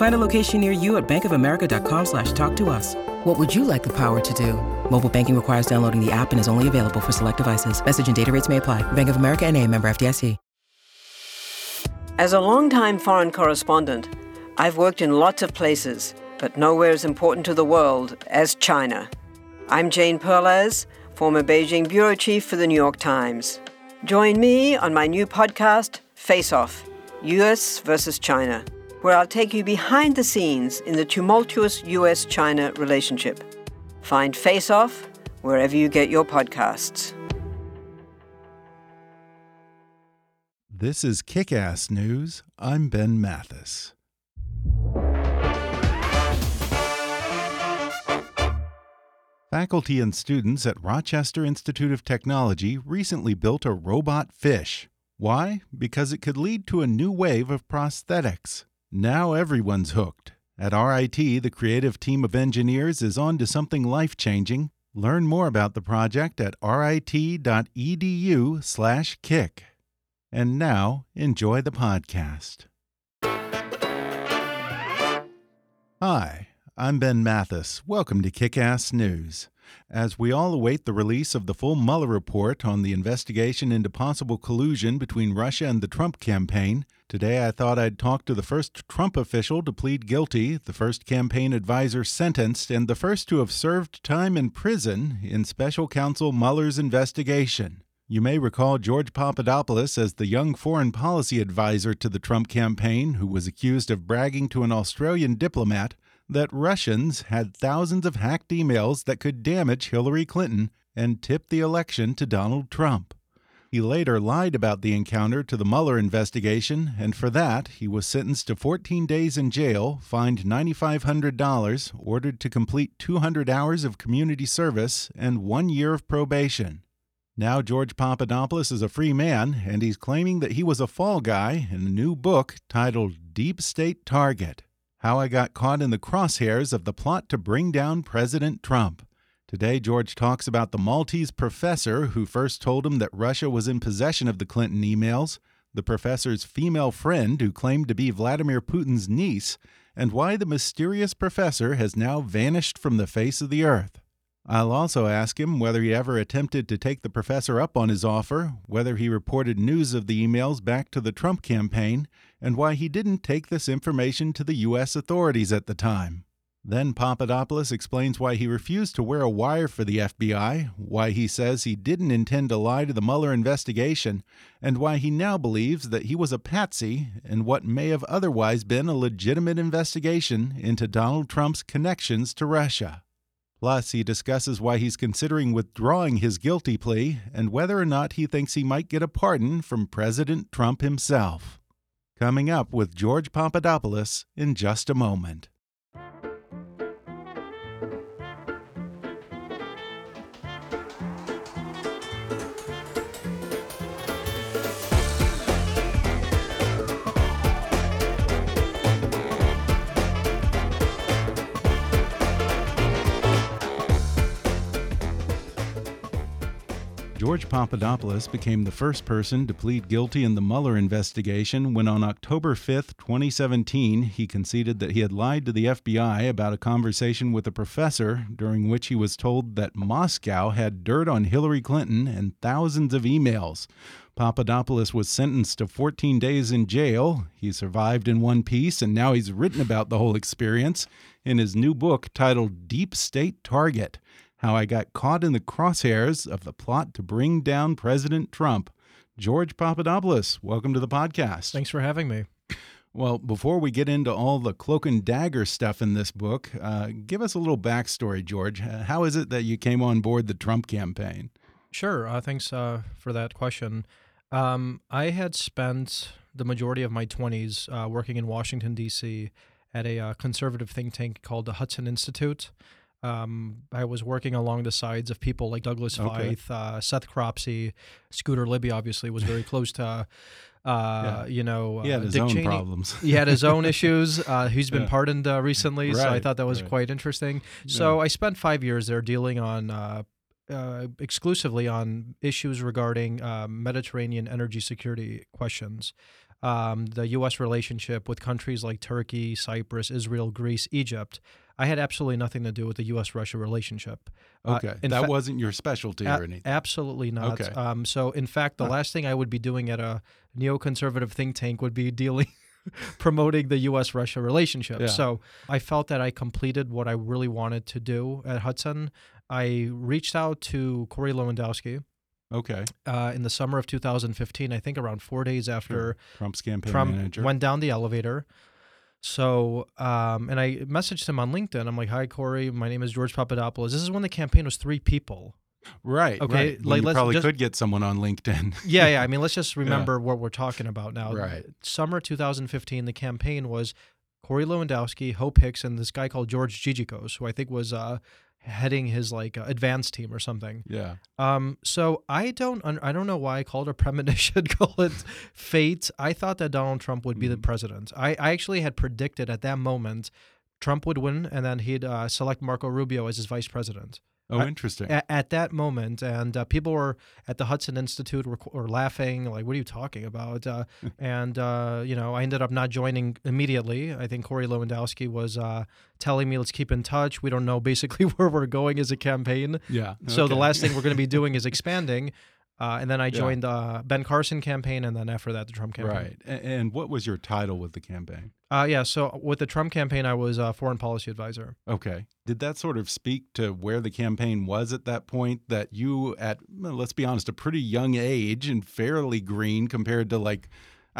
Find a location near you at bankofamerica.com slash talk to us. What would you like the power to do? Mobile banking requires downloading the app and is only available for select devices. Message and data rates may apply. Bank of America and a member FDIC. As a longtime foreign correspondent, I've worked in lots of places, but nowhere as important to the world as China. I'm Jane Perlez, former Beijing bureau chief for the New York Times. Join me on my new podcast, Face Off US versus China, where I'll take you behind the scenes in the tumultuous US China relationship. Find Face Off wherever you get your podcasts. This is Kick Ass News. I'm Ben Mathis. Faculty and students at Rochester Institute of Technology recently built a robot fish. Why? Because it could lead to a new wave of prosthetics. Now everyone's hooked. At RIT, the creative team of engineers is on to something life changing. Learn more about the project at rit.edu/slash kick. And now, enjoy the podcast. Hi. I'm Ben Mathis. Welcome to Kick Ass News. As we all await the release of the full Mueller report on the investigation into possible collusion between Russia and the Trump campaign, today I thought I'd talk to the first Trump official to plead guilty, the first campaign advisor sentenced, and the first to have served time in prison in special counsel Mueller's investigation. You may recall George Papadopoulos as the young foreign policy advisor to the Trump campaign who was accused of bragging to an Australian diplomat that Russians had thousands of hacked emails that could damage Hillary Clinton and tip the election to Donald Trump. He later lied about the encounter to the Mueller investigation, and for that, he was sentenced to 14 days in jail, fined $9,500, ordered to complete 200 hours of community service, and one year of probation. Now, George Papadopoulos is a free man, and he's claiming that he was a fall guy in a new book titled Deep State Target. How I Got Caught in the Crosshairs of the Plot to Bring Down President Trump. Today, George talks about the Maltese professor who first told him that Russia was in possession of the Clinton emails, the professor's female friend who claimed to be Vladimir Putin's niece, and why the mysterious professor has now vanished from the face of the earth. I'll also ask him whether he ever attempted to take the professor up on his offer, whether he reported news of the emails back to the Trump campaign, and why he didn't take this information to the U.S. authorities at the time. Then Papadopoulos explains why he refused to wear a wire for the FBI, why he says he didn't intend to lie to the Mueller investigation, and why he now believes that he was a patsy in what may have otherwise been a legitimate investigation into Donald Trump's connections to Russia. Plus, he discusses why he's considering withdrawing his guilty plea and whether or not he thinks he might get a pardon from President Trump himself. Coming up with George Papadopoulos in just a moment. George Papadopoulos became the first person to plead guilty in the Mueller investigation when, on October 5, 2017, he conceded that he had lied to the FBI about a conversation with a professor during which he was told that Moscow had dirt on Hillary Clinton and thousands of emails. Papadopoulos was sentenced to 14 days in jail. He survived in one piece, and now he's written about the whole experience in his new book titled Deep State Target how I got caught in the crosshairs of the plot to bring down President Trump. George Papadopoulos, welcome to the podcast. Thanks for having me. Well, before we get into all the cloak and dagger stuff in this book, uh, give us a little backstory, George. How is it that you came on board the Trump campaign? Sure. Uh, thanks uh, for that question. Um, I had spent the majority of my 20s uh, working in Washington, D.C. at a uh, conservative think tank called the Hudson Institute. Um, I was working along the sides of people like Douglas Okay. Feith, uh, Seth Cropsey, Scooter Libby. Obviously, was very close to, uh, Yeah. you know, He had uh, his Dick own Cheney. problems. He had his own issues. Uh, he's been Yeah. pardoned uh, recently, so I thought that was right. quite interesting. So I spent five years there dealing on uh, uh, exclusively on issues regarding um, Mediterranean energy security questions. Um, the U.S. relationship with countries like Turkey, Cyprus, Israel, Greece, Egypt. I had absolutely nothing to do with the U.S.-Russia relationship. Uh, Okay, in that fa- wasn't your specialty a- or anything. Absolutely not. Okay. Um, so, in fact, the Huh. last thing I would be doing at a neoconservative think tank would be dealing, promoting the U.S. Russia relationship. Yeah. So, I felt that I completed what I really wanted to do at Hudson. I reached out to Corey Lewandowski Okay, uh, in the summer of 2015, I think around four days after Trump's campaign Trump manager. went down the elevator. So, um, and I messaged him on LinkedIn. I'm like, "Hi, Corey. My name is George Papadopoulos. This is when the campaign was three people. right. Okay, right. Like, you let's probably just- could get someone on LinkedIn. yeah, yeah. I mean, let's just remember what we're talking about now. Right. Summer 2015, the campaign was Corey Lewandowski, Hope Hicks, and this guy called George Gigicos, who I think was uh, heading his like uh, advance team or something. yeah. Um, so I don't, un- I don't know why I called it premonition, call it fate. I thought that Donald Trump would be the Mhm. president. I, I actually had predicted at that moment Trump would win, and then he'd uh, select Marco Rubio as his vice president Oh, interesting. at, at that moment, and uh, people were at the Hudson Institute were, were laughing, like, "What are you talking about?" Uh, and uh, you know, I ended up not joining immediately. I think Corey Lewandowski was uh, telling me, "Let's keep in touch." We don't know basically where we're going as a campaign, yeah. so the last thing we're going to be doing is expanding. Uh, and then I Yeah. joined uh, Ben Carson campaign, and then after that, the Trump campaign. Right. And what was your title with the campaign? Uh, yeah. So with the Trump campaign, I was a foreign policy advisor. Okay. Did that sort of speak to where the campaign was at that point? That you, at, let's be honest, a pretty young age and fairly green compared to like,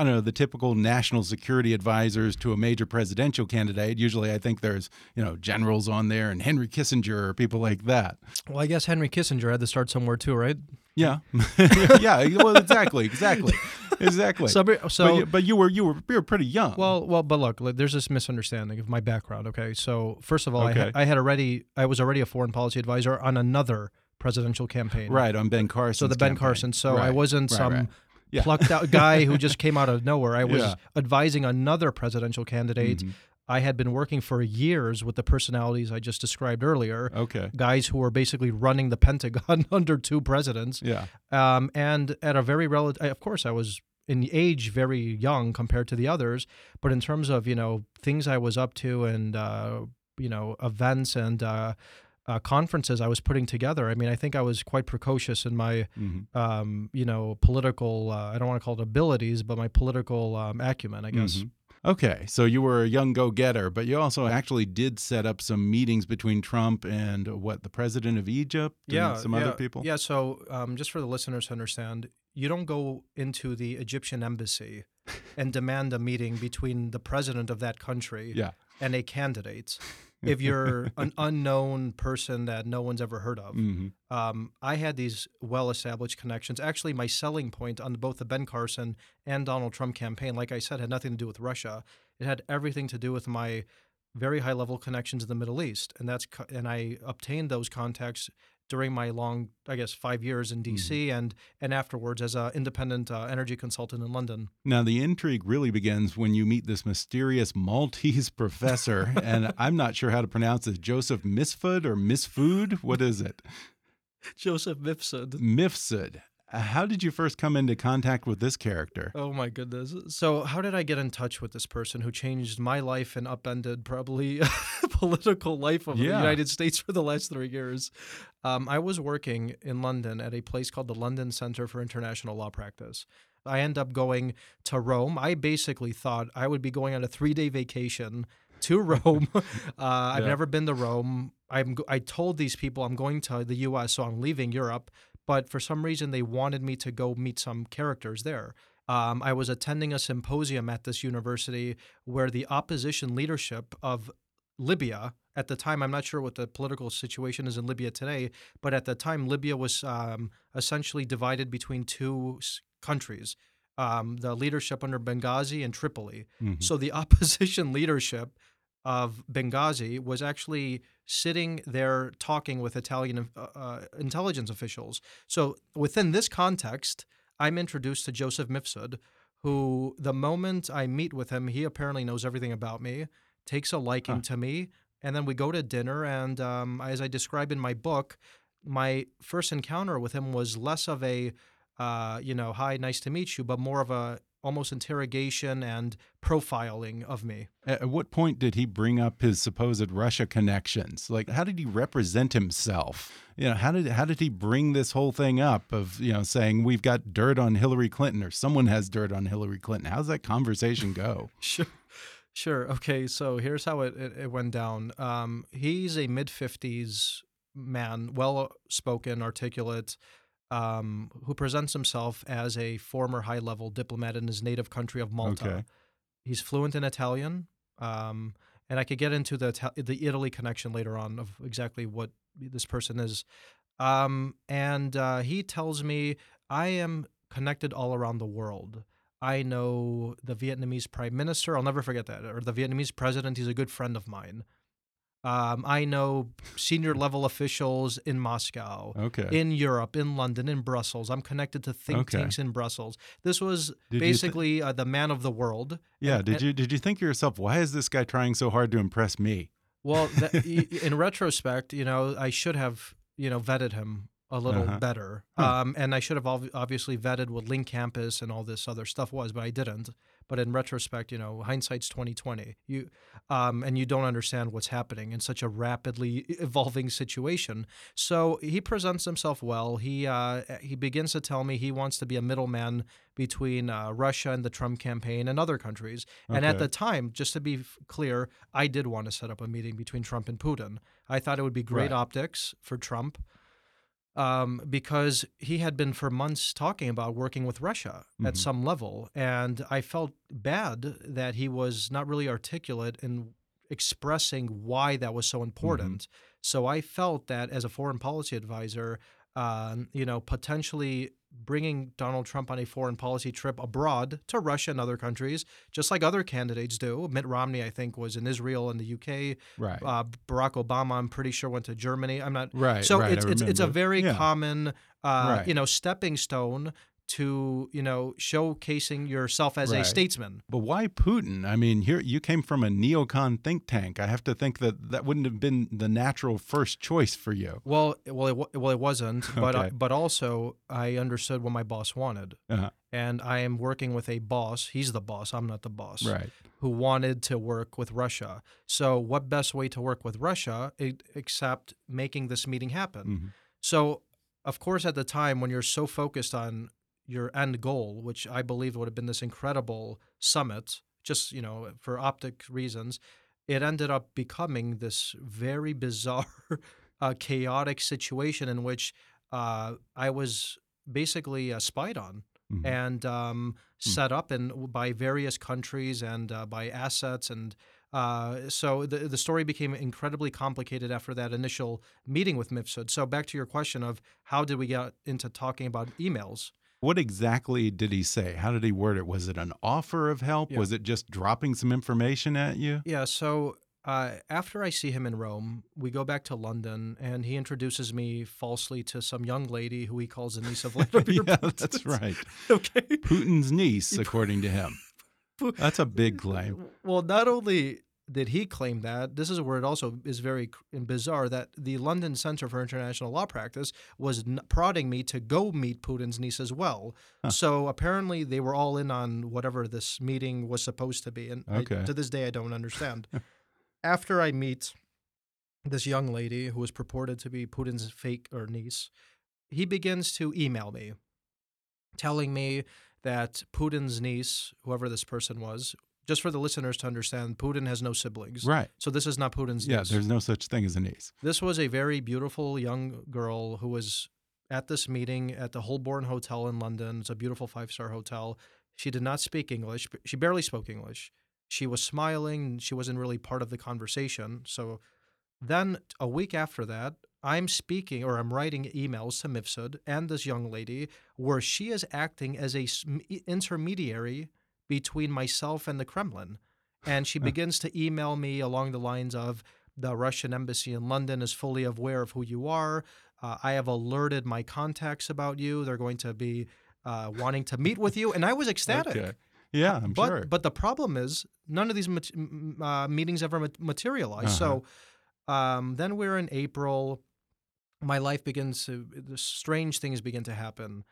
I don't know, the typical national security advisors to a major presidential candidate. Usually I think there's, you know, generals on there and Henry Kissinger or people like that. Well, I guess Henry Kissinger had to start somewhere too, right? Yeah. yeah. Well, exactly. Exactly. Exactly. So, so but, you, but you were you were you were pretty young. Well, well, but look, there's this misunderstanding of my background. Okay, so first of all, I, Okay. had, I had already, I was already a foreign policy advisor on another presidential campaign. right on Ben Carson. So the Ben Carson. So I wasn't right, some right. Yeah. plucked out guy who just came out of nowhere. I was Yeah. advising another presidential candidate. Mhm. I had been working for years with the personalities I just described earlier. Okay. Guys who were basically running the Pentagon under two presidents. Yeah. Um, and at a very relative, of course, I was in age very young compared to the others, but in terms of you know things I was up to and uh, you know events and uh, uh, conferences I was putting together, I mean, I think I was quite precocious in my hmm um, you know political. Uh, I don't want to call it abilities, but my political um, acumen, I guess. Mhm. Okay, so you were a young go-getter, but you also actually did set up some meetings between Trump and what the president of Egypt yeah, and some yeah, other people. Yeah, so um, just for the listeners to understand, you don't go into the Egyptian embassy and demand a meeting between the president of that country Yeah. and a candidate if you're an unknown person that no one's ever heard of. hmm Um, I had these well-established connections. Actually, my selling point on both the Ben Carson and Donald Trump campaign, like I said, had nothing to do with Russia. It had everything to do with my very high-level connections in the Middle East, and that's co- and I obtained those contacts during my long, I guess, five years in D.C. and and afterwards as an independent uh, energy consultant in London. Now the intrigue really begins when you meet this mysterious Maltese professor, and I'm not sure how to pronounce it. Joseph Misfud or Misfood? What is it? Joseph Mifsud. Mifsud. How did you first come into contact with this character? Oh my goodness. So, how did I get in touch with this person who changed my life and upended probably political life of the United States for the last three years? Um, I was working in London at a place called the London Center for International Law Practice. I end up going to Rome. I basically thought I would be going on a three day vacation to Rome. uh, I've never been to Rome. I'm, I told these people I'm going to the US, so I'm leaving Europe. But for some reason, they wanted me to go meet some characters there. Um, I was attending a symposium at this university where the opposition leadership of Libya, at the time, I'm not sure what the political situation is in Libya today, but at the time, Libya was um, essentially divided between two countries um, the leadership under Benghazi and Tripoli. Mhm. So the opposition leadership of Benghazi was actually sitting there talking with Italian uh, uh, intelligence officials. So within this context, I'm introduced to Joseph Mifsud, who the moment I meet with him, he apparently knows everything about me, takes a liking Huh. to me, and then we go to dinner. And um, as I describe in my book, my first encounter with him was less of a, uh, you know, hi, nice to meet you, but more of a almost interrogation and profiling of me. At at what point did he bring up his supposed Russia connections? Like, how did he represent himself? You know, how did how did he bring this whole thing up of you know saying we've got dirt on Hillary Clinton or someone has dirt on Hillary Clinton? How's that conversation go? Sure. Sure. Okay. So here's how it, it, it went down. Um, he's a mid 50s man, well spoken, articulate, um, who presents himself as a former high level diplomat in his native country of Malta. Okay. He's fluent in Italian. Um, and I could get into the the Italy connection later on of exactly what this person is. Um, and uh, he tells me I am connected all around the world. I know the Vietnamese prime minister. I'll never forget that. Or the Vietnamese president. He's a good friend of mine. Um, I know senior level officials in Moscow, Okay. in Europe, in London, in Brussels. I'm connected to think Okay. tanks in Brussels. This was Did basically uh, the man of the world. yeah. And- Did and- you did you think to yourself, why is this guy trying so hard to impress me? Well, that, in retrospect, you know, I should have, you know, vetted him a little Uh-huh. better. Huh. Um, and I should have ob- obviously vetted what Link Campus and all this other stuff was, but I didn't. But in retrospect, you know, hindsight's twenty twenty. You, um, and you don't understand what's happening in such a rapidly evolving situation. So he presents himself well. He uh, he begins to tell me he wants to be a middleman between uh, Russia and the Trump campaign and other countries. And at the time, just to be f- clear, I did want to set up a meeting between Trump and Putin. I thought it would be great Right. optics for Trump um, because he had been for months talking about working with Russia at Mhm. some level. And I felt bad that he was not really articulate in expressing why that was so important. So I felt that as a foreign policy advisor, um, you know, potentially bringing Donald Trump on a foreign policy trip abroad to Russia and other countries, just like other candidates do. Mitt Romney, I think, was in Israel and the UK. Right. Uh, Barack Obama, I'm pretty sure, went to Germany. I'm not right. so right, it's it's it's a very Yeah. common, uh, Right. you know, stepping stone to you know showcasing yourself as a statesman. But why Putin? I mean, here you came from a neocon think tank. I have to think that that wouldn't have been the natural first choice for you. Well, well, it, well, it wasn't, but Okay. uh, but also I understood what my boss wanted, Uh-huh. and I am working with a boss. He's the boss. I'm not the boss. Right. Who wanted to work with Russia? So, what best way to work with Russia except making this meeting happen? Mhm. So, of course, at the time when you're so focused on your end goal, which I believe would have been this incredible summit, just you know for optic reasons, it ended up becoming this very bizarre, uh, chaotic situation in which uh, I was basically uh, spied on Mhm. and um, set up and by various countries and uh, by assets and uh, so the the story became incredibly complicated after that initial meeting with Mifsud. So back to your question of how did we get into talking about emails? What exactly did he say? How did he word it? Was it an offer of help? Yeah. Was it just dropping some information at you? Yeah. So uh, after I see him in Rome, we go back to London, and he introduces me falsely to some young lady who he calls the niece of Vladimir yeah, Putin. that's right. okay. Putin's niece, according to him. That's a big claim. Well, not only did he claim that, this is where it also is very bizarre that the London Center for International Law Practice was n- prodding me to go meet Putin's niece as well. So apparently they were all in on whatever this meeting was supposed to be. And I- to this day, I don't understand. After I meet this young lady who was purported to be Putin's fake or niece, he begins to email me telling me that Putin's niece, whoever this person was, just for the listeners to understand, Putin has no siblings. Right. So this is not Putin's Yeah, niece. there's no such thing as a niece. This was a very beautiful young girl who was at this meeting at the Holborn Hotel in London. It's a beautiful five star hotel. She did not speak English. She barely spoke English. She was smiling. She wasn't really part of the conversation. So then a week after that, I'm speaking or I'm writing emails to Mifsud and this young lady where she is acting as a intermediary between myself and the Kremlin. and she begins to email me along the lines of the Russian embassy in London is fully aware of who you are. Uh, I have alerted my contacts about you. They're going to be uh, wanting to meet with you, and I was ecstatic. Okay. Yeah, I'm but sure. but the problem is none of these mat- uh, meetings ever mat- materialized. Uh-huh. So um, then we're in April. My life begins to the strange things begin to happen.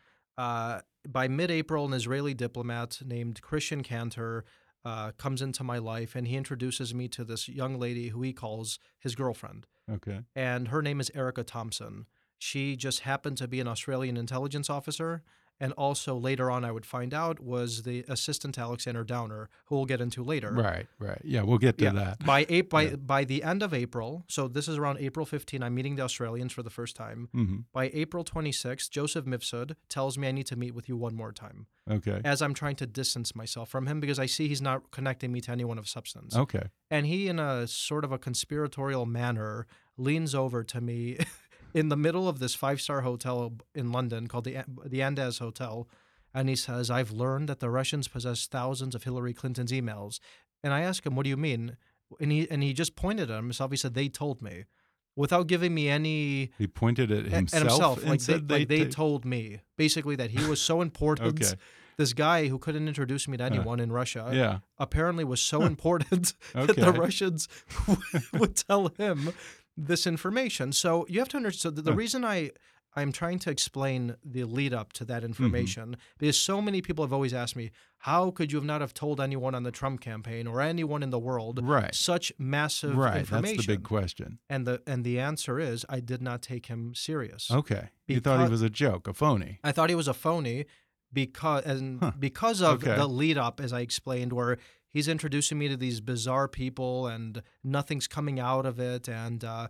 By mid-April, an Israeli diplomat named Christian Cantor uh, comes into my life, and he introduces me to this young lady who he calls his girlfriend, okay. and her name is Erika Thompson. She just happened to be an Australian intelligence officer, and also later on, I would find out was the assistant to Alexander Downer, who we'll get into later. Right, right. Yeah, we'll get to Yeah. that. By eight, by Yeah. by the end of April, so this is around April 15. I'm meeting the Australians for the first time. hmm By April 26th, Joseph Mifsud tells me I need to meet with you one more time, Okay. as I'm trying to distance myself from him because I see he's not connecting me to anyone of substance. Okay. And he, in a sort of a conspiratorial manner, leans over to me in the middle of this five star hotel in London called the the Andaz Hotel, and he says, "I've learned that the Russians possess thousands of Hillary Clinton's emails." And I ask him, "What do you mean?" And he and he just pointed at himself. He said, "They told me," without giving me any He pointed at himself, at himself. and Like they, said like they told me basically that he was so important. Okay. This guy who couldn't introduce me to anyone in Russia Yeah. apparently was so important that the Russians would tell him this information. So you have to understand. So the, reason I I'm trying to explain the lead up to Mm-hmm. that information because so many people have always asked me, how could you have not have told anyone on the Trump campaign or anyone in the world Right. such massive Right. information? That's the big question. And the and the answer is I did not take him serious. Okay. you thought he was a joke, a phony. I thought he was a phony because and Huh. because of Okay. the lead up, as I explained, where he's introducing me to these bizarre people and nothing's coming out of it, and uh,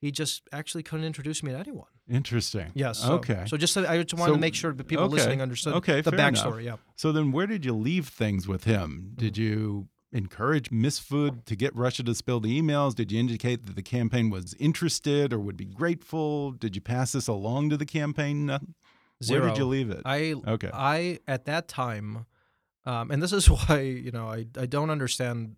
he just actually couldn't introduce me to anyone. Interesting. Yes. so- okay. So just I just wanted So- to make sure that people okay. listening understood Okay, the fair enough. backstory. Yeah. So then, where did you leave things with him? Did Mm-hmm. you encourage Miss Food to get Russia to spill the emails? Did you indicate that the campaign was interested or would be grateful? Did you pass this along to the campaign? Nothing? Where did you leave it? I Okay. I at that time, um, and this is why you know I I don't understand.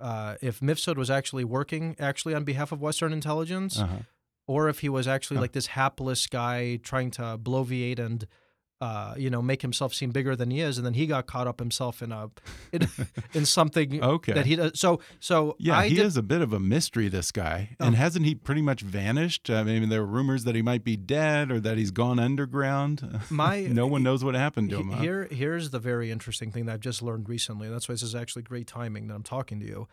Uh, if Mifsud was actually working actually on behalf of Western intelligence, uh-huh. or if he was actually Huh. like this hapless guy trying to bloviate and uh, you know make himself seem bigger than he is, and then he got caught up himself in a in, in something Okay. that he does. So so Yeah, I he did, is a bit of a mystery, this guy. And Oh. hasn't he pretty much vanished? I mean, there were rumors that he might be dead or that he's gone underground. My- no one knows what happened to him. He- huh? Here, here's the very interesting thing that I've just learned recently. And that's why this is actually great timing that I'm talking to you.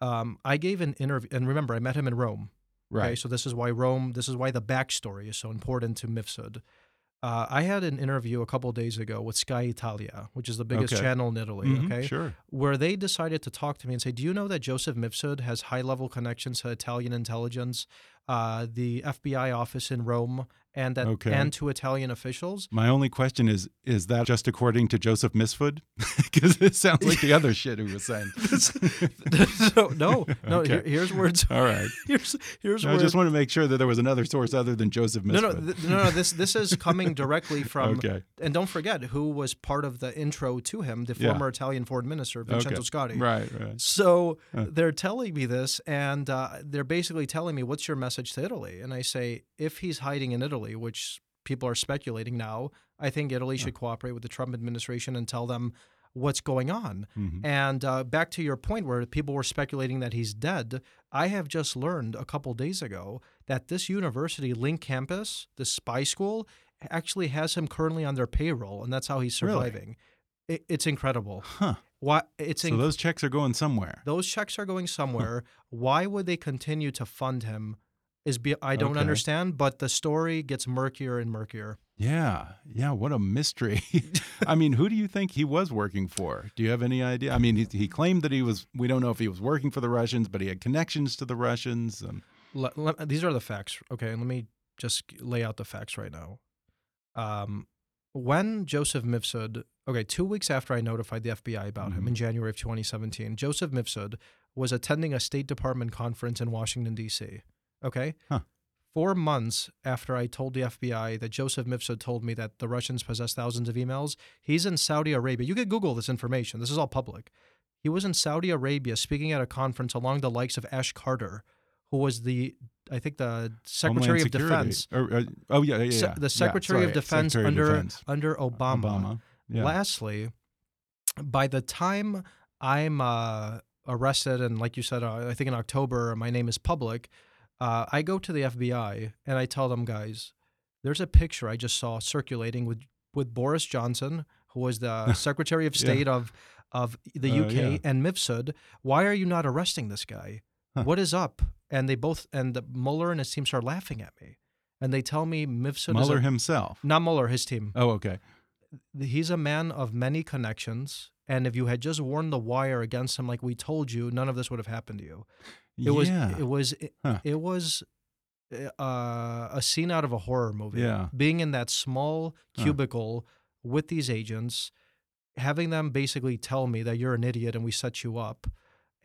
Um, I gave an interview, and remember, I met him in Rome. Okay, right. so this is why Rome. This is why the backstory is so important to Mifsud. Uh, I had an interview a couple days ago with Sky Italia, which is the biggest Okay. channel in Italy. Mhm, Okay, Sure. where they decided to talk to me and say, "Do you know that Joseph Mifsud has high-level connections to Italian intelligence, uh, the FBI office in Rome, and that Okay. and to Italian officials?" My only question is is that just according to Joseph Misfood? Because it sounds like the other shit he was saying. so, no, no. Okay. here- here's words. All right. here's here's I just want to make sure that there was another source other than Joseph no, Misfood. no, th- no, no. This this is coming directly from. Okay. And don't forget who was part of the intro to him, the Yeah. former Italian foreign minister Vincenzo Okay. Scotti. Right, right. So Huh. they're telling me this, and uh, they're basically telling me, "What's your message to Italy?" And I say, if he's hiding in Italy, which people are speculating now, I think Italy should cooperate with the Trump administration and tell them what's going on. Mhm. And uh, back to your point where people were speculating that he's dead, I have just learned a couple days ago that this university, Link Campus, the spy school, actually has him currently on their payroll, and that's how he's Really? surviving. It, it's incredible. Huh. Why? It's So inc- those checks are going somewhere. those checks are going somewhere. Why would they continue to fund him? Is be- I don't Okay. understand, but the story gets murkier and murkier. Yeah, yeah. What a mystery. I mean, who do you think he was working for? Do you have any idea? I mean, he, he claimed that he was. We don't know if he was working for the Russians, but he had connections to the Russians. Um, Le- le- these are the facts. Okay, let me just lay out the facts right now. Um, when Joseph Mifsud, okay, two weeks after I notified the FBI about him Mhm. in January of 2017, Joseph Mifsud was attending a State Department conference in Washington, D.C. Okay? Huh. Four months after I told the FBI that Joseph Mifsud told me that the Russians possess thousands of emails, he's in Saudi Arabia. You can Google this information, this is all public. He was in Saudi Arabia speaking at a conference along the likes of Ash Carter, who was the I think the Secretary of Defense, Or, uh, oh yeah, yeah, yeah. Se- the Secretary Yeah, of Defense Secretary under Defense. under Obama. Obama. Yeah. Lastly, by the time I'm uh, arrested, and like you said, uh, I think in October, my name is public. Uh, I go to the FBI and I tell them, guys, there's a picture I just saw circulating with with Boris Johnson, who was the Secretary of Yeah. State of of the Uh, UK, yeah. and Mifsud. Why are you not arresting this guy? Huh. What is up? And they both and the Mueller and his team start laughing at me, and they tell me Mifsud is Mueller a, himself. not Mueller, his team Oh, okay. he's a man of many connections and if you had just worn the wire against him like we told you none of this would have happened to you it was yeah. it was it, Huh. it was uh, a scene out of a horror movie Yeah. being in that small Huh. cubicle with these agents having them basically tell me that you're an idiot and we set you up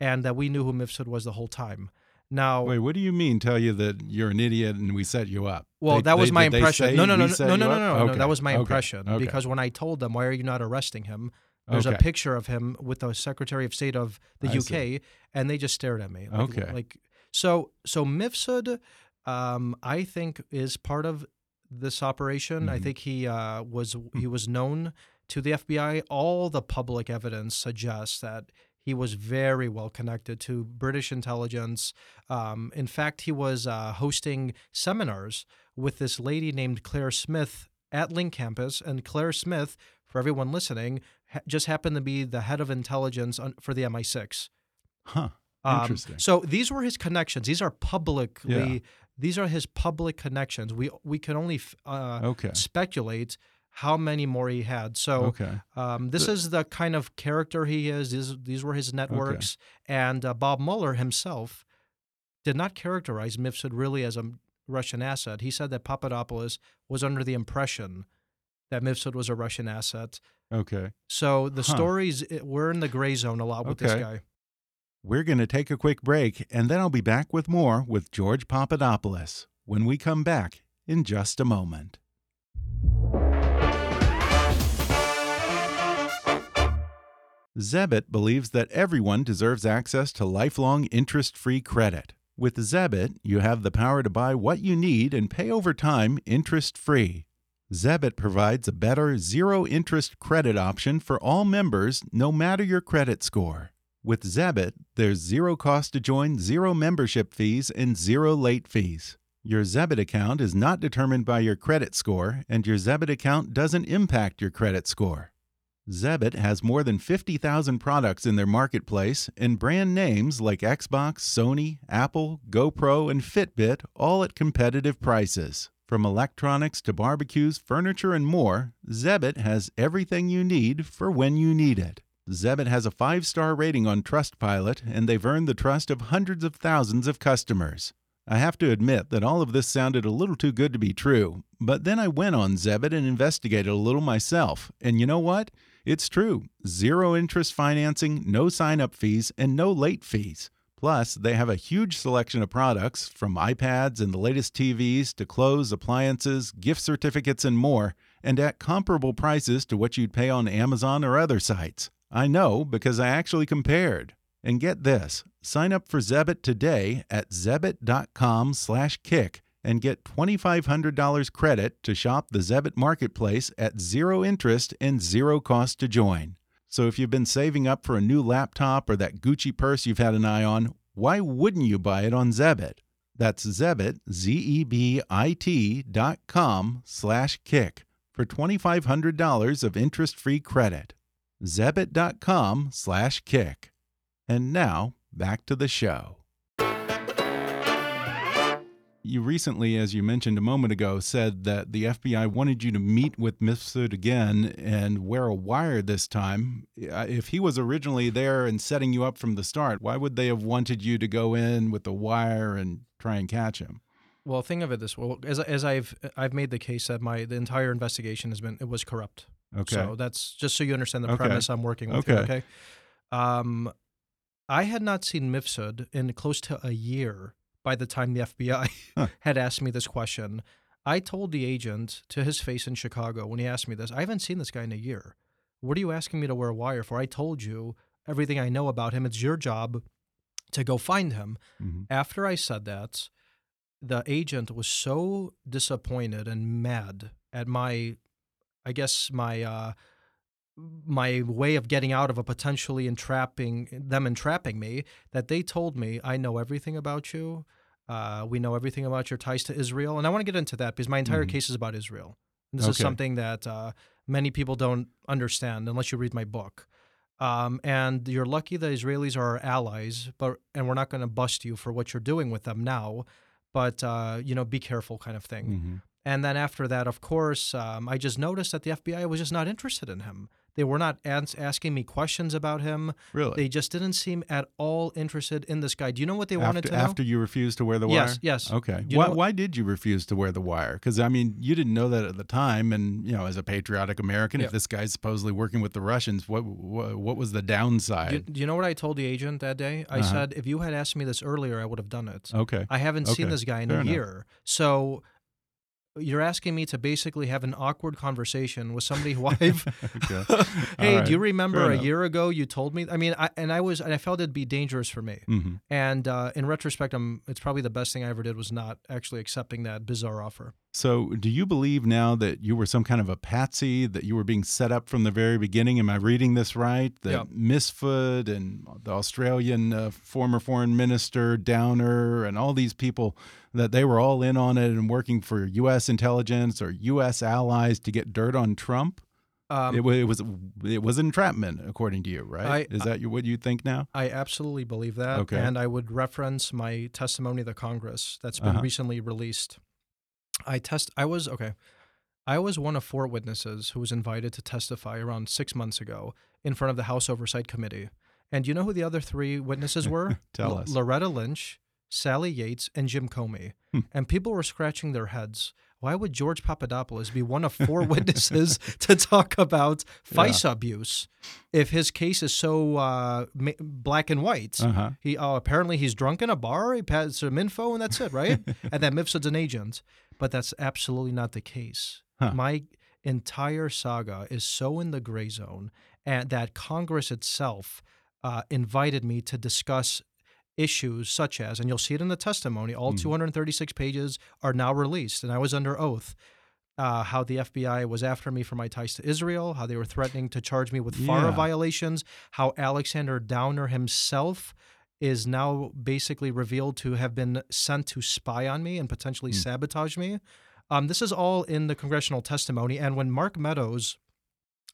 and that we knew who Mifsud was the whole time now Wait, what do you mean? Tell you that you're an idiot and we set you up? Well, They- that was they- my impression. No, no, no, no, no, no, no, no, no. Okay, That was my impression okay. because when I told them, "Why are you not arresting him?" There's a picture of him with the Secretary of State of the I UK, see. and they just stared at me. Like, Okay. Like so, so Mifsud, um, I think is part of this operation. I Mhm. think he uh, was he was known to the FBI. All the public evidence suggests that he was very well connected to British intelligence. Um, in fact, he was uh, hosting seminars with this lady named Claire Smith at Link campus, and Claire Smith, for everyone listening, ha- just happened to be the head of intelligence on, for the MI6. Huh. Um, Interesting. So these were his connections. These are publicly. Yeah. These are his public connections. We we can only uh, Okay. speculate how many more he had. So Okay. um, this is the kind of character he is. These these were his networks, and uh, Bob Mueller himself did not characterize Mifsud really as a Russian asset. He said that Papadopoulos was under the impression that Mifsud was a Russian asset. Okay. So the Huh. stories eh, we're in the gray zone a lot with this guy. We're going to take a quick break, and then I'll be back with more with George Papadopoulos when we come back in just a moment. Zebit believes that everyone deserves access to lifelong interest free credit. With Zebit, you have the power to buy what you need and pay over time interest free. Zebit provides a better zero interest credit option for all members, no matter your credit score. With Zebit, there's zero cost to join, zero membership fees, and zero late fees. Your Zebit account is not determined by your credit score, and your Zebit account doesn't impact your credit score. Zebit has more than 50,000 products in their marketplace and brand names like Xbox, Sony, Apple, GoPro, and Fitbit, all at competitive prices. From electronics to barbecues, furniture, and more, Zebit has everything you need for when you need it. Zebit has a five star rating on Trustpilot, and they've earned the trust of hundreds of thousands of customers. I have to admit that all of this sounded a little too good to be true, but then I went on Zebit and investigated a little myself, and you know what? It's true. Zero interest financing, no sign up fees, and no late fees. Plus, they have a huge selection of products from iPads and the latest TVs to clothes, appliances, gift certificates, and more, and at comparable prices to what you'd pay on Amazon or other sites. I know because I actually compared. And get this, sign up for Zebit today at zebit.com/kick and get $2500 credit to shop the Zebit marketplace at zero interest and zero cost to join. So if you've been saving up for a new laptop or that Gucci purse you've had an eye on, why wouldn't you buy it on Zebit? That's Zebit, Z-E-B-I-T dot com slash kick for $2,500 of interest-free credit. Zebit.com slash kick. And now, back to the show. You recently, as you mentioned a moment ago, said that the FBI wanted you to meet with Mifsud again and wear a wire this time. Uh, If he was originally there and setting you up from the start, why would they have wanted you to go in with the wire and try and catch him? Well, think of it this way: as as I've I've made the case that my the entire investigation has been it was corrupt. Okay. So that's just so you understand the Okay. premise I'm working with. here, Okay. okay. Um, I had not seen Mifsud in close to a year by the time the FBI Huh. had asked me this question. I told the agent to his face in Chicago when he asked me this, I haven't seen this guy in a year. What are you asking me to wear a wire for? I told you everything I know about him. It's your job to go find him. hmm After I said that, the agent was so disappointed and mad at my, I guess my uh, my way of getting out of a potentially entrapping them entrapping me that they told me I know everything about you. Uh, we know everything about your ties to Israel, and I want to get into that because my entire Mhm. case is about Israel. And this is something that uh, many people don't understand unless you read my book. Um, and you're lucky the Israelis are our allies, but and we're not going to bust you for what you're doing with them now. But uh, you know, be careful, kind of thing. hmm And then after that, of course, um, I just noticed that the FBI was just not interested in him. They were not ans- asking me questions about him. Really? They just didn't seem at all interested in this guy. Do you know what they wanted after, to know? after you refused to wear the wire? Yes, yes. Okay. Why, why did you refuse to wear the wire? Because, I mean, you didn't know that at the time. And, you know, as a patriotic American, Yeah. if this guy's supposedly working with the Russians, what what, what was the downside? Do, do you know what I told the agent that day? I Uh-huh. said, if you had asked me this earlier, I would have done it. okay. I haven't seen this guy in fair a enough. year. So you're asking me to basically have an awkward conversation with somebody who I've. Hey, All do you remember a year ago you told me? I mean, I, and I was, and I felt it'd be dangerous for me. hmm And uh, in retrospect, I'm, it's probably the best thing I ever did was not actually accepting that bizarre offer. So, do you believe now that you were some kind of a patsy, that you were being set up from the very beginning? Am I reading this right? That Yeah. Misford and the Australian uh, former foreign minister Downer and all these people that they were all in on it and working for U.S. intelligence or U.S. allies to get dirt on Trump? Um, it, it was it was entrapment, according to you, right? I- Is that what you think now? I absolutely believe that. Okay. And I would reference my testimony to Congress that's been Uh-huh. recently released. I test I was okay. I was one of four witnesses who was invited to testify around six months ago in front of the House Oversight Committee. And you know who the other three witnesses were? Tell L- us. Loretta Lynch, Sally Yates, and Jim Comey. Hmm. And people were scratching their heads. Why would George Papadopoulos be one of four witnesses to talk about FISA abuse if his case is so uh, ma- black and white? Uh huh. He oh, apparently he's drunk in a bar. He has some info, and that's it, right? and that Mifsud's an agent, but that's absolutely not the case. Huh. My entire saga is so in the gray zone, and that Congress itself uh, invited me to discuss issues such as, and you'll see it in the testimony. All Mhm. 236 pages are now released, and I was under oath. Uh, how the FBI was after me for my ties to Israel, how they were threatening to charge me with FARA Yeah. violations, how Alexander Downer himself is now basically revealed to have been sent to spy on me and potentially Hmm. sabotage me. Um, this is all in the congressional testimony. And when Mark Meadows,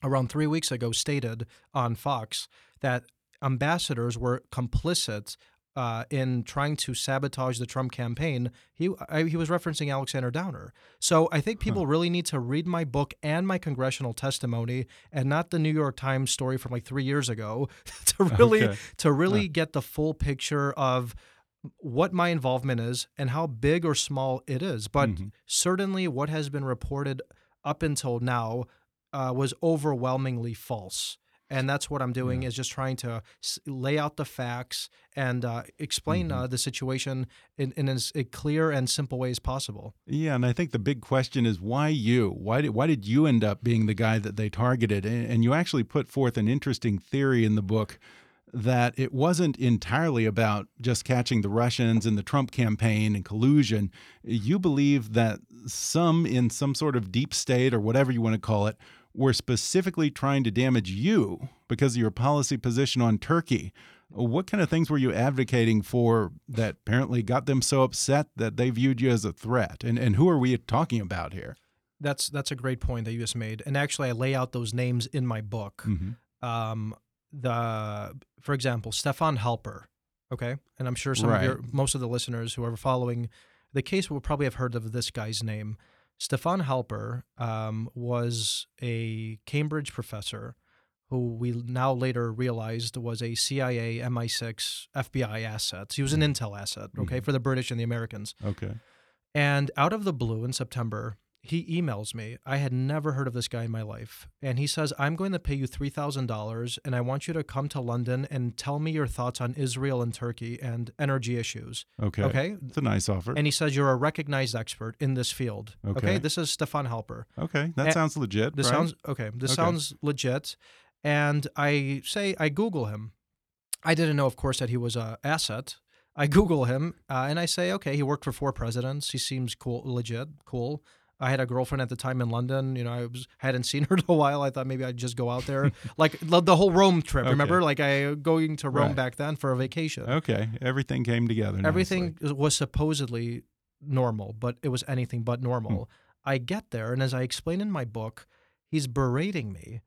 around three weeks ago, stated on Fox that ambassadors were complicit uh, in trying to sabotage the Trump campaign, he I, he was referencing Alexander Downer. So I think people really need to read my book and my congressional testimony, and not the New York Times story from like three years ago, to really Okay. to really get the full picture of what my involvement is and how big or small it is. But Mhm. certainly, what has been reported up until now uh, was overwhelmingly false. And that's what I'm doing is just trying to s- lay out the facts and uh, explain Mm-hmm. uh, the situation in, in as a clear and simple way as possible. Yeah, and I think the big question is why you? Why did why did you end up being the guy that they targeted? And, and you actually put forth an interesting theory in the book that it wasn't entirely about just catching the Russians and the Trump campaign and collusion. You believe that some in some sort of deep state or whatever you want to call it were specifically trying to damage you because of your policy position on Turkey. What kind of things were you advocating for that apparently got them so upset that they viewed you as a threat? And and who are we talking about here? That's that's a great point that you just made. And actually, I lay out those names in my book. Mhm. um, the for example, Stefan Halper. Okay, and I'm sure some Right. of your most of the listeners who are following the case will probably have heard of this guy's name. Stefan Halper um, was a Cambridge professor who we now later realized was a CIA, MI6, FBI asset. He was an intel asset, okay, for the British and the Americans. Okay. And out of the blue in September, he emails me. I had never heard of this guy in my life. And he says, I'm going to pay you $3,000 and I want you to come to London and tell me your thoughts on Israel and Turkey and energy issues. Okay. Okay. It's a nice offer. And he says, You're a recognized expert in this field. Okay. This is Stefan Halper. okay, that Eh, sounds legit. This right? sounds okay. This Okay. sounds legit. And I say, I Google him I didn't know, of course, that he was a asset. I Google him uh, and I say, okay, he worked for four presidents. He seems cool, legit, cool. I had a girlfriend at the time in London. You know, I was hadn't seen her in a while. I thought maybe I'd just go out there, like the, the whole Rome trip. Okay. Remember, like I going to Rome Right. back then for a vacation. Okay, everything came together. Everything nicely. was supposedly normal, but it was anything but normal. Hmm. I get there, and as I explain in my book, he's berating me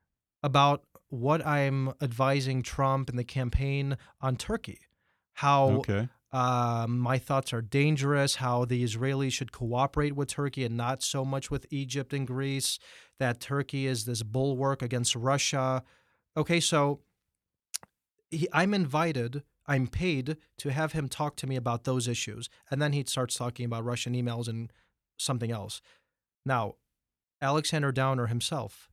about what I'm advising Trump and the campaign on Turkey. How Okay. Um, my thoughts are dangerous, how the Israelis should cooperate with Turkey and not so much with Egypt and Greece, that Turkey is this bulwark against Russia. Okay, so he, I'm invited, I'm paid to have him talk to me about those issues. And then he starts talking about Russian emails and something else. Now, Alexander Downer himself,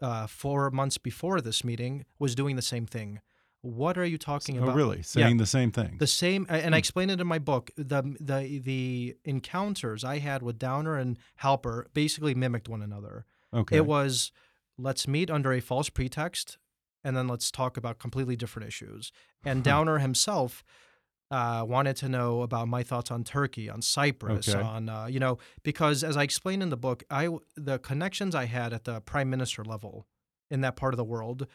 uh, four months before this meeting, was doing the same thing. What are you talking Oh, about? really? Saying the same thing. The same, and I explain it in my book. The the the encounters I had with Downer and Halper basically mimicked one another. okay. It was let's meet under a false pretext, and then let's talk about completely different issues. And Downer himself uh, wanted to know about my thoughts on Turkey, on Cyprus, Okay. on uh, you know because as I explain in the book, I the connections I had at the prime minister level in that part of the world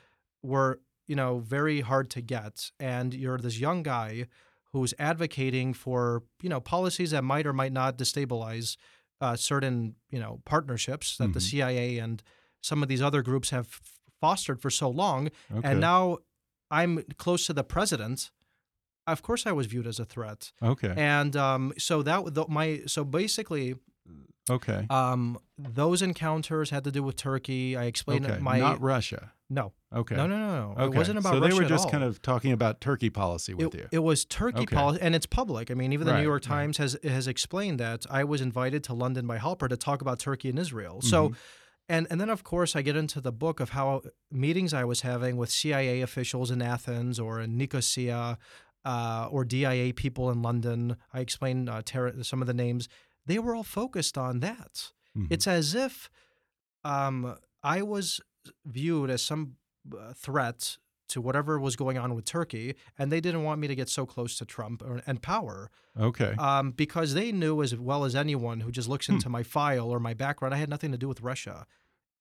were you know very hard to get, and you're this young guy who's advocating for you know policies that might or might not destabilize uh, certain you know partnerships that the Mhm. CIA and some of these other groups have f- fostered for so long, okay. and now I'm close to the president. Of course, I was viewed as a threat, okay. and um, so that th- my so basically okay. um, those encounters had to do with Turkey. I explained okay. my Not Russia. no Okay. no no no no Okay. it wasn't about so Russia they were just kind of talking about Turkey policy with it, you. it was Turkey Okay. policy, and it's public. I mean, even the Right, New York right. Times has has explained that I was invited to London by Halper to talk about Turkey and Israel. So, Mhm. and and then of course I get into the book of how meetings I was having with CIA officials in Athens or in Nicosia, uh, or DIA people in London. I explain uh, some of the names. They were all focused on that. Mhm. It's as if um, I was viewed as some uh, threat to whatever was going on with Turkey, and they didn't want me to get so close to Trump or, and power okay. um, because they knew as well as anyone who just Hmm. looks into my file or my background, I had nothing to do with Russia.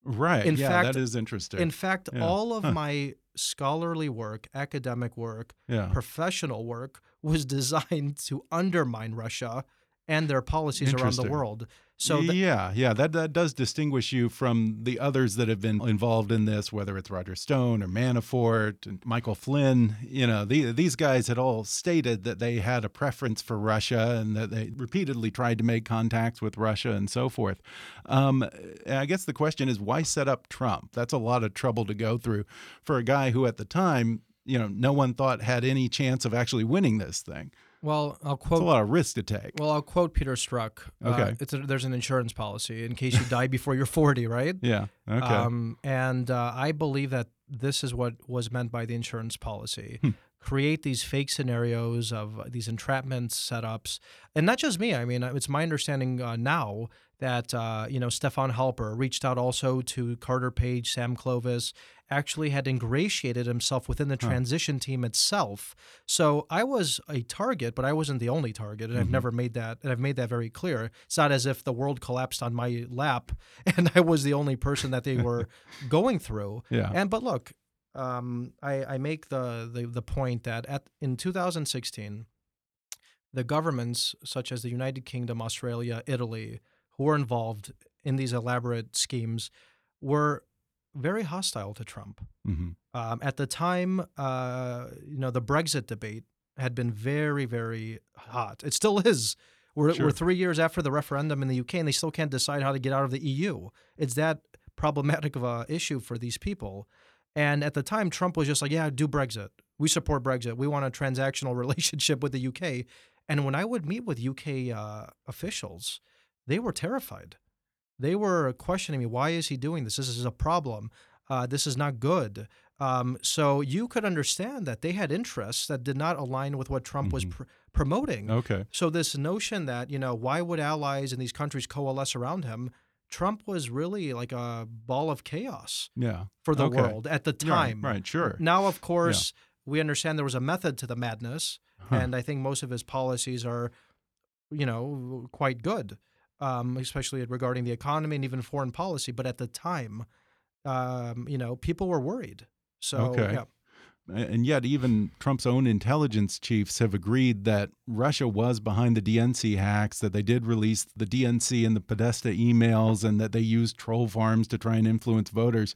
right. in yeah, fact- that is interesting. In fact, Yeah. all of Huh. my scholarly work, academic work, yeah. professional work was designed to undermine Russia and their policies around the world. So yeah, yeah, that that does distinguish you from the others that have been involved in this, whether it's Roger Stone or Manafort and Michael Flynn. You know, the, these guys had all stated that they had a preference for Russia and that they repeatedly tried to make contacts with Russia and so forth. Um, I guess the question is, why set up Trump? That's a lot of trouble to go through for a guy who, at the time, you know, no one thought had any chance of actually winning this thing. Well, I'll It's a lot of risk to take. Well, I'll quote Peter Strzok. Uh, Okay. it's a, there's an insurance policy in case you die before you're 40, right? Yeah. Okay. Um, and uh, I believe that this is what was meant by the insurance policy. Hmm. Create these fake scenarios of these entrapment setups, and not just me. I mean, uh, it's my understanding uh, now that uh, you know Stefan Halper reached out also to Carter Page, Sam Clovis, actually had ingratiated himself within the transition team itself. So I was a target, but I wasn't the only target, and I've Mhm. never made that. And I've made that very clear. It's not as if the world collapsed on my lap, and I was the only person that they were going through. yeah. And but look, um, I, I make the, the the point that at in 2016, the governments such as the United Kingdom, Australia, Italy, who were involved in these elaborate schemes, were very hostile to Trump. hmm Um, at the time, uh, you know, the Brexit debate had been very, very hot. It still is. We're, Sure. we're three years after the referendum in the UK, and they still can't decide how to get out of the EU. It's that problematic of a issue for these people. And at the time, Trump was just like, "Yeah, do Brexit. We support Brexit. We want a transactional relationship with the UK." And when I would meet with UK uh, officials, they were terrified. They were questioning me, "Why is he doing this? This is a problem. Uh, this is not good." Um, so you could understand that they had interests that did not align with what Trump was Mhm. pr- promoting. Okay. So this notion that you know why would allies in these countries coalesce around him? Trump was really like a ball of chaos Yeah. for the Okay. world at the time. Right. Sure. Now, of course, we understand there was a method to the madness, Huh. and I think most of his policies are, you know, quite good, um, especially regarding the economy and even foreign policy. But at the time, um, you know, people were worried. So Okay. yeah. And yet, even Trump's own intelligence chiefs have agreed that Russia was behind the DNC hacks, that they did release the DNC and the Podesta emails, and that they used troll farms to try and influence voters.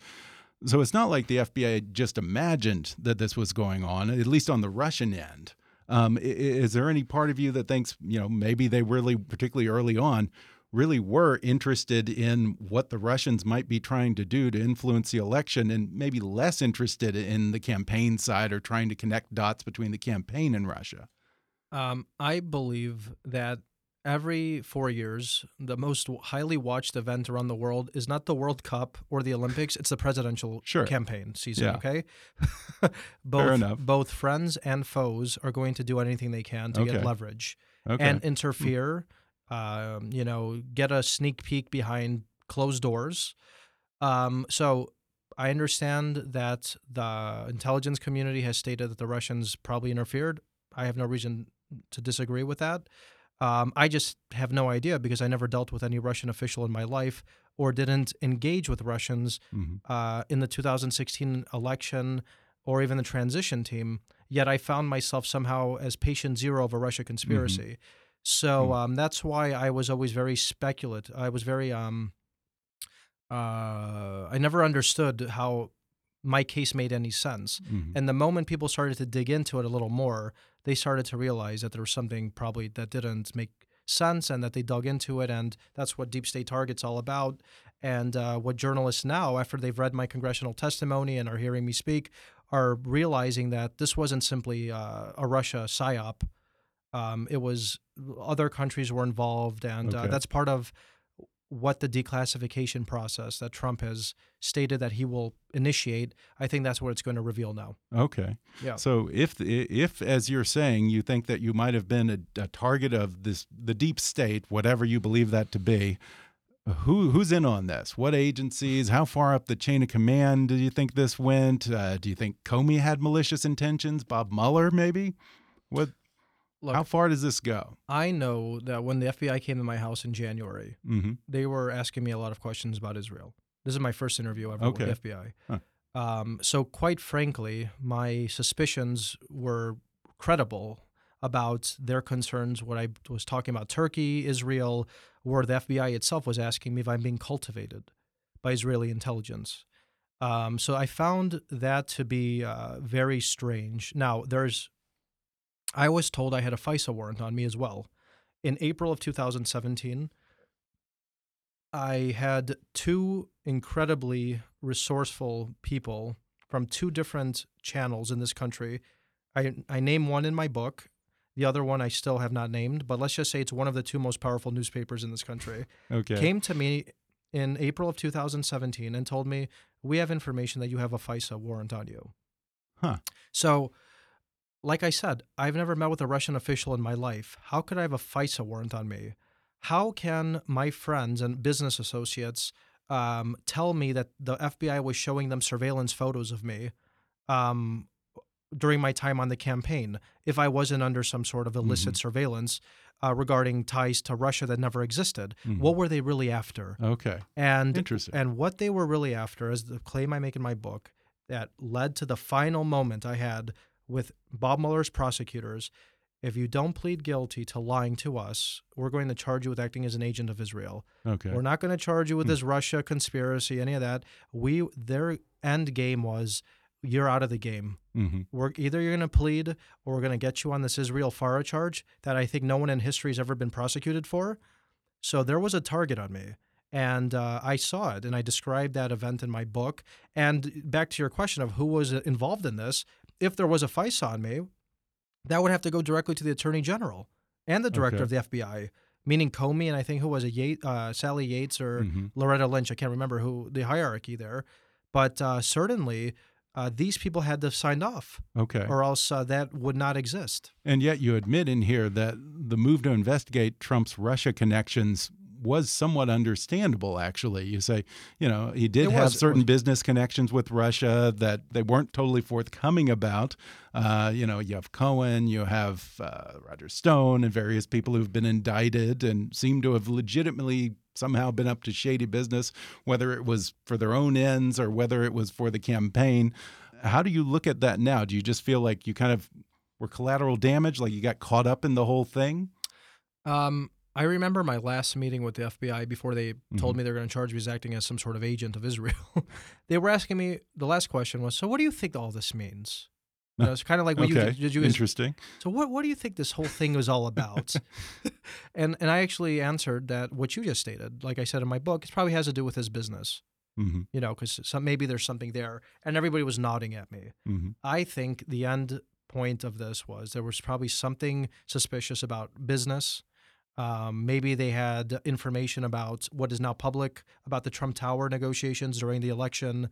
So it's not like the FBI just imagined that this was going on, at least on the Russian end. Um, is there any part of you that thinks, you know, maybe they really, particularly early on, really were interested in what the Russians might be trying to do to influence the election and maybe less interested in the campaign side or trying to connect dots between the campaign and Russia? Um, I believe that every four years, the most highly watched event around the world is not the World Cup or the Olympics; it's the presidential Sure. campaign season. Yeah. Okay, both enough. both friends and foes are going to do anything they can to Okay. get leverage Okay. and interfere. Um, you know, get a sneak peek behind closed doors. Um, so I understand that the intelligence community has stated that the Russians probably interfered. I have no reason to disagree with that. Um, I just have no idea because I never dealt with any Russian official in my life or didn't engage with Russians Mhm. uh, in the 2016 election or even the transition team. Yet I found myself somehow as patient zero of a Russia conspiracy. So um, that's why I was always very speculative. I was very um, uh, I never understood how my case made any sense. Mhm. And the moment people started to dig into it a little more, they started to realize that there was something probably that didn't make sense and that they dug into it. And that's what Deep State Target's all about. And uh, what journalists now, after they've read my congressional testimony and are hearing me speak, are realizing that this wasn't simply uh, a Russia psyop. Um, it was other countries were involved, and uh, that's part of what the declassification process that Trump has stated that he will initiate. I think that's what it's going to reveal now. Okay. Yeah. So if if as you're saying you think that you might have been a, a target of this the deep state, whatever you believe that to be, who who's in on this? What agencies? How far up the chain of command do you think this went? Uh, do you think Comey had malicious intentions? Bob Mueller, maybe? What? Look, how far does this go? I know that when the FBI came to my house in January, hmm they were asking me a lot of questions about Israel. This is my first interview ever Okay. with the FBI. Huh. Um, so, quite frankly, my suspicions were credible about their concerns. What I was talking about Turkey, Israel, where the FBI itself was asking me if I'm being cultivated by Israeli intelligence. Um, so, I found that to be uh, very strange. Now, there's, I was told I had a FISA warrant on me as well. In April of 2017, I had two incredibly resourceful people from two different channels in this country. I, I name one in my book. The other one I still have not named, but let's just say it's one of the two most powerful newspapers in this country. Okay. Came to me in April of 2017 and told me, We have information that you have a FISA warrant on you. Huh. So, like I said, I've never met with a Russian official in my life. How could I have a FISA warrant on me? How can my friends and business associates um, tell me that the FBI was showing them surveillance photos of me um, during my time on the campaign if I wasn't under some sort of illicit surveillance uh, regarding ties to Russia that never existed? Mhm. What were they really after? Okay. And Interesting. and what they were really after is the claim I make in my book that led to the final moment I had with Bob Mueller's prosecutors. If you don't plead guilty to lying to us, we're going to charge you with acting as an agent of Israel. Okay. We're not going to charge you with this Russia conspiracy, any of that. We their end game was you're out of the game. hmm We're either you're going to plead or we're going to get you on this Israel FARA charge that I think no one in history has ever been prosecuted for. So there was a target on me. And uh, I saw it and I described that event in my book. And back to your question of who was involved in this, if there was a FISA on me, that would have to go directly to the Attorney General and the Director Okay. of the FBI, meaning Comey and I think who was it, Yates, uh, Sally Yates or Mhm. Loretta Lynch. I can't remember who the hierarchy there. But uh, certainly uh, these people had to have signed off Okay. or else uh, that would not exist. And yet you admit in here that the move to investigate Trump's Russia connections was somewhat understandable, actually. You say, you know, he did It have was- certain business connections with Russia that they weren't totally forthcoming about. Uh, you know, you have Cohen, you have uh, Roger Stone, and various people who've been indicted and seem to have legitimately somehow been up to shady business, whether it was for their own ends or whether it was for the campaign. How do you look at that now? Do you just feel like you kind of were collateral damage, like you got caught up in the whole thing? Um, I remember my last meeting with the FBI before they told Mhm. me they were going to charge me as acting as some sort of agent of Israel. they were asking me. The last question was, "So, what do you think all this means?" You know, it's kind of like what okay, did. did you interesting. So what what do you think this whole thing was all about? and and I actually answered that what you just stated. Like I said in my book, it probably has to do with his business. hmm You know, because some, maybe there's something there. And everybody was nodding at me. hmm I think the end point of this was there was probably something suspicious about business. Um, maybe they had information about what is now public about the Trump Tower negotiations during the election.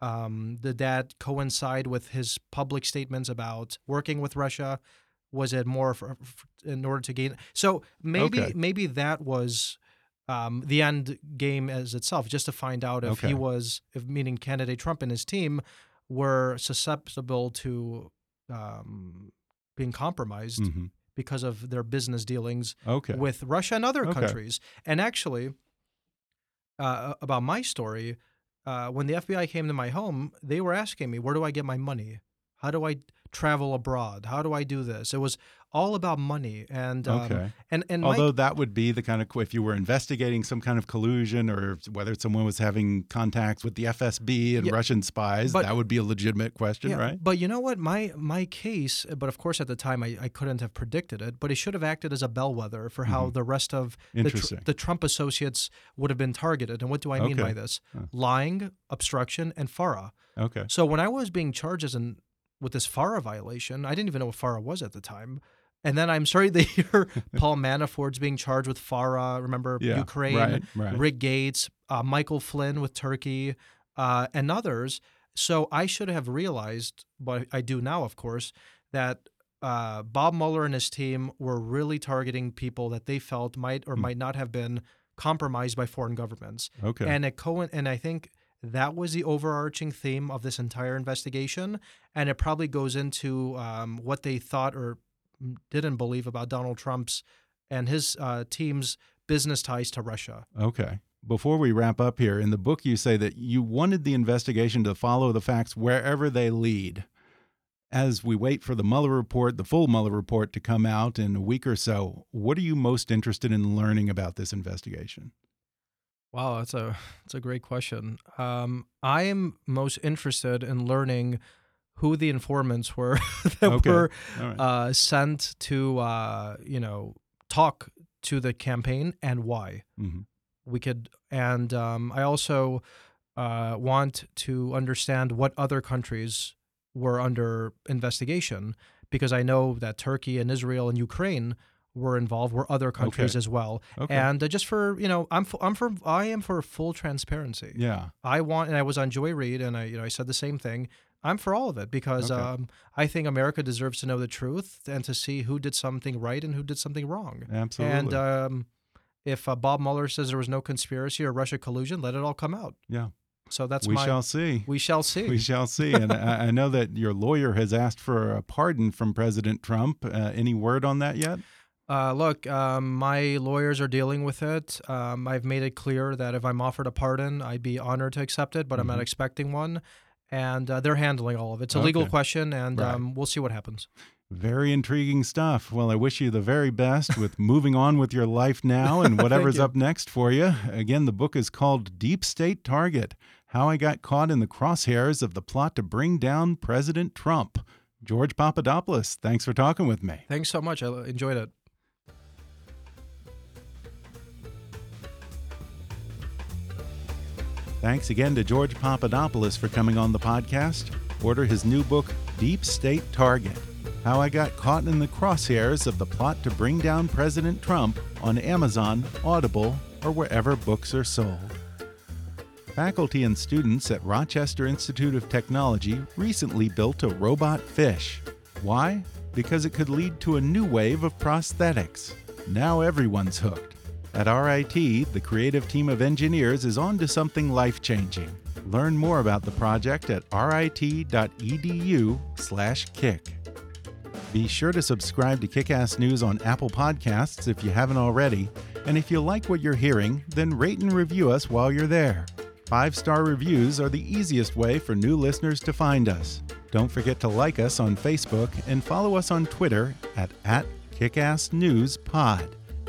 Um, did that coincide with his public statements about working with Russia? Was it more for, for- in order to gain? So maybe Okay. maybe that was um, the end game as itself, just to find out if Okay. he was, if meaning candidate Trump and his team were susceptible to um, being compromised hmm because of their business dealings Okay. with Russia and other Okay. countries. And actually, uh, about my story, uh, when the FBI came to my home, they were asking me, "Where do I get my money? How do I travel abroad? How do I do this?" It was all about money, and um, Okay. and and Although that would be the kind of if you were investigating some kind of collusion or whether someone was having contacts with the FSB and Yeah, Russian spies, but- that would be a legitimate question, Yeah, right? But you know what? My my case, but of course at the time I, I couldn't have predicted it, but it should have acted as a bellwether for how the rest of the, tr-. The Trump associates would have been targeted. And what do I mean by this? Huh. Lying, obstruction, and FARA. Okay. So when I was being charged as an with this FARA violation, I didn't even know what FARA was at the time. And then I'm sorry to hear Paul Manafort's being charged with FARA. Remember Yeah, Ukraine, right, right. Rick Gates, uh, Michael Flynn with Turkey, uh, and others. So I should have realized, but I do now, of course, that uh, Bob Mueller and his team were really targeting people that they felt might or Hmm. might not have been compromised by foreign governments. Okay. And it co- and I think that was the overarching theme of this entire investigation, and it probably goes into um, what they thought or didn't believe about Donald Trump's and his uh, team's business ties to Russia. Okay. Before we wrap up here, in the book, you say that you wanted the investigation to follow the facts wherever they lead. As we wait for the Mueller report, the full Mueller report to come out in a week or so, what are you most interested in learning about this investigation? Wow, that's a that's a great question. Um, I am most interested in learning who the informants were that Okay. were right. uh, sent to uh, you know talk to the campaign and why. Mhm. We could, and um, I also uh, want to understand what other countries were under investigation because I know that Turkey and Israel and Ukraine were involved, were other countries Okay. as well. Okay. And uh, just for you know, I'm f- I'm for I am for full transparency. Yeah. I want, and I was on Joy Reid, and I you know I said the same thing. I'm for all of it because Okay. um, I think America deserves to know the truth and to see who did something right and who did something wrong. Absolutely. And um, if uh, Bob Mueller says there was no conspiracy or Russia collusion, let it all come out. yeah. So that's we my. shall see. we shall see. We shall see. And I, I know that your lawyer has asked for a pardon from President Trump. Uh, any word on that yet? Uh, look, um, my lawyers are dealing with it. Um, I've made it clear that if I'm offered a pardon, I'd be honored to accept it, but I'm not Mhm. expecting one. And uh, they're handling all of it. It's a legal question, and Right. um, we'll see what happens. Very intriguing stuff. Well, I wish you the very best with moving on with your life now and whatever's up next for you. Again, the book is called Deep State Target How I Got Caught in the Crosshairs of the Plot to Bring Down President Trump. George Papadopoulos, thanks for talking with me. Thanks so much. I enjoyed it. Thanks again to George Papadopoulos for coming on the podcast. Order his new book, Deep State Target How I Got Caught in the Crosshairs of the Plot to Bring Down President Trump on Amazon, Audible, or wherever books are sold. Faculty and students at Rochester Institute of Technology recently built a robot fish. Why? Because it could lead to a new wave of prosthetics. Now everyone's hooked. At RIT, the creative team of engineers is on to something life changing. Learn more about the project at rit.edu/kick. Be sure to subscribe to Kickass News on Apple Podcasts if you haven't already, and if you like what you're hearing, then rate and review us while you're there. Five star reviews are the easiest way for new listeners to find us. Don't forget to like us on Facebook and follow us on Twitter at, at KickassNewsPod.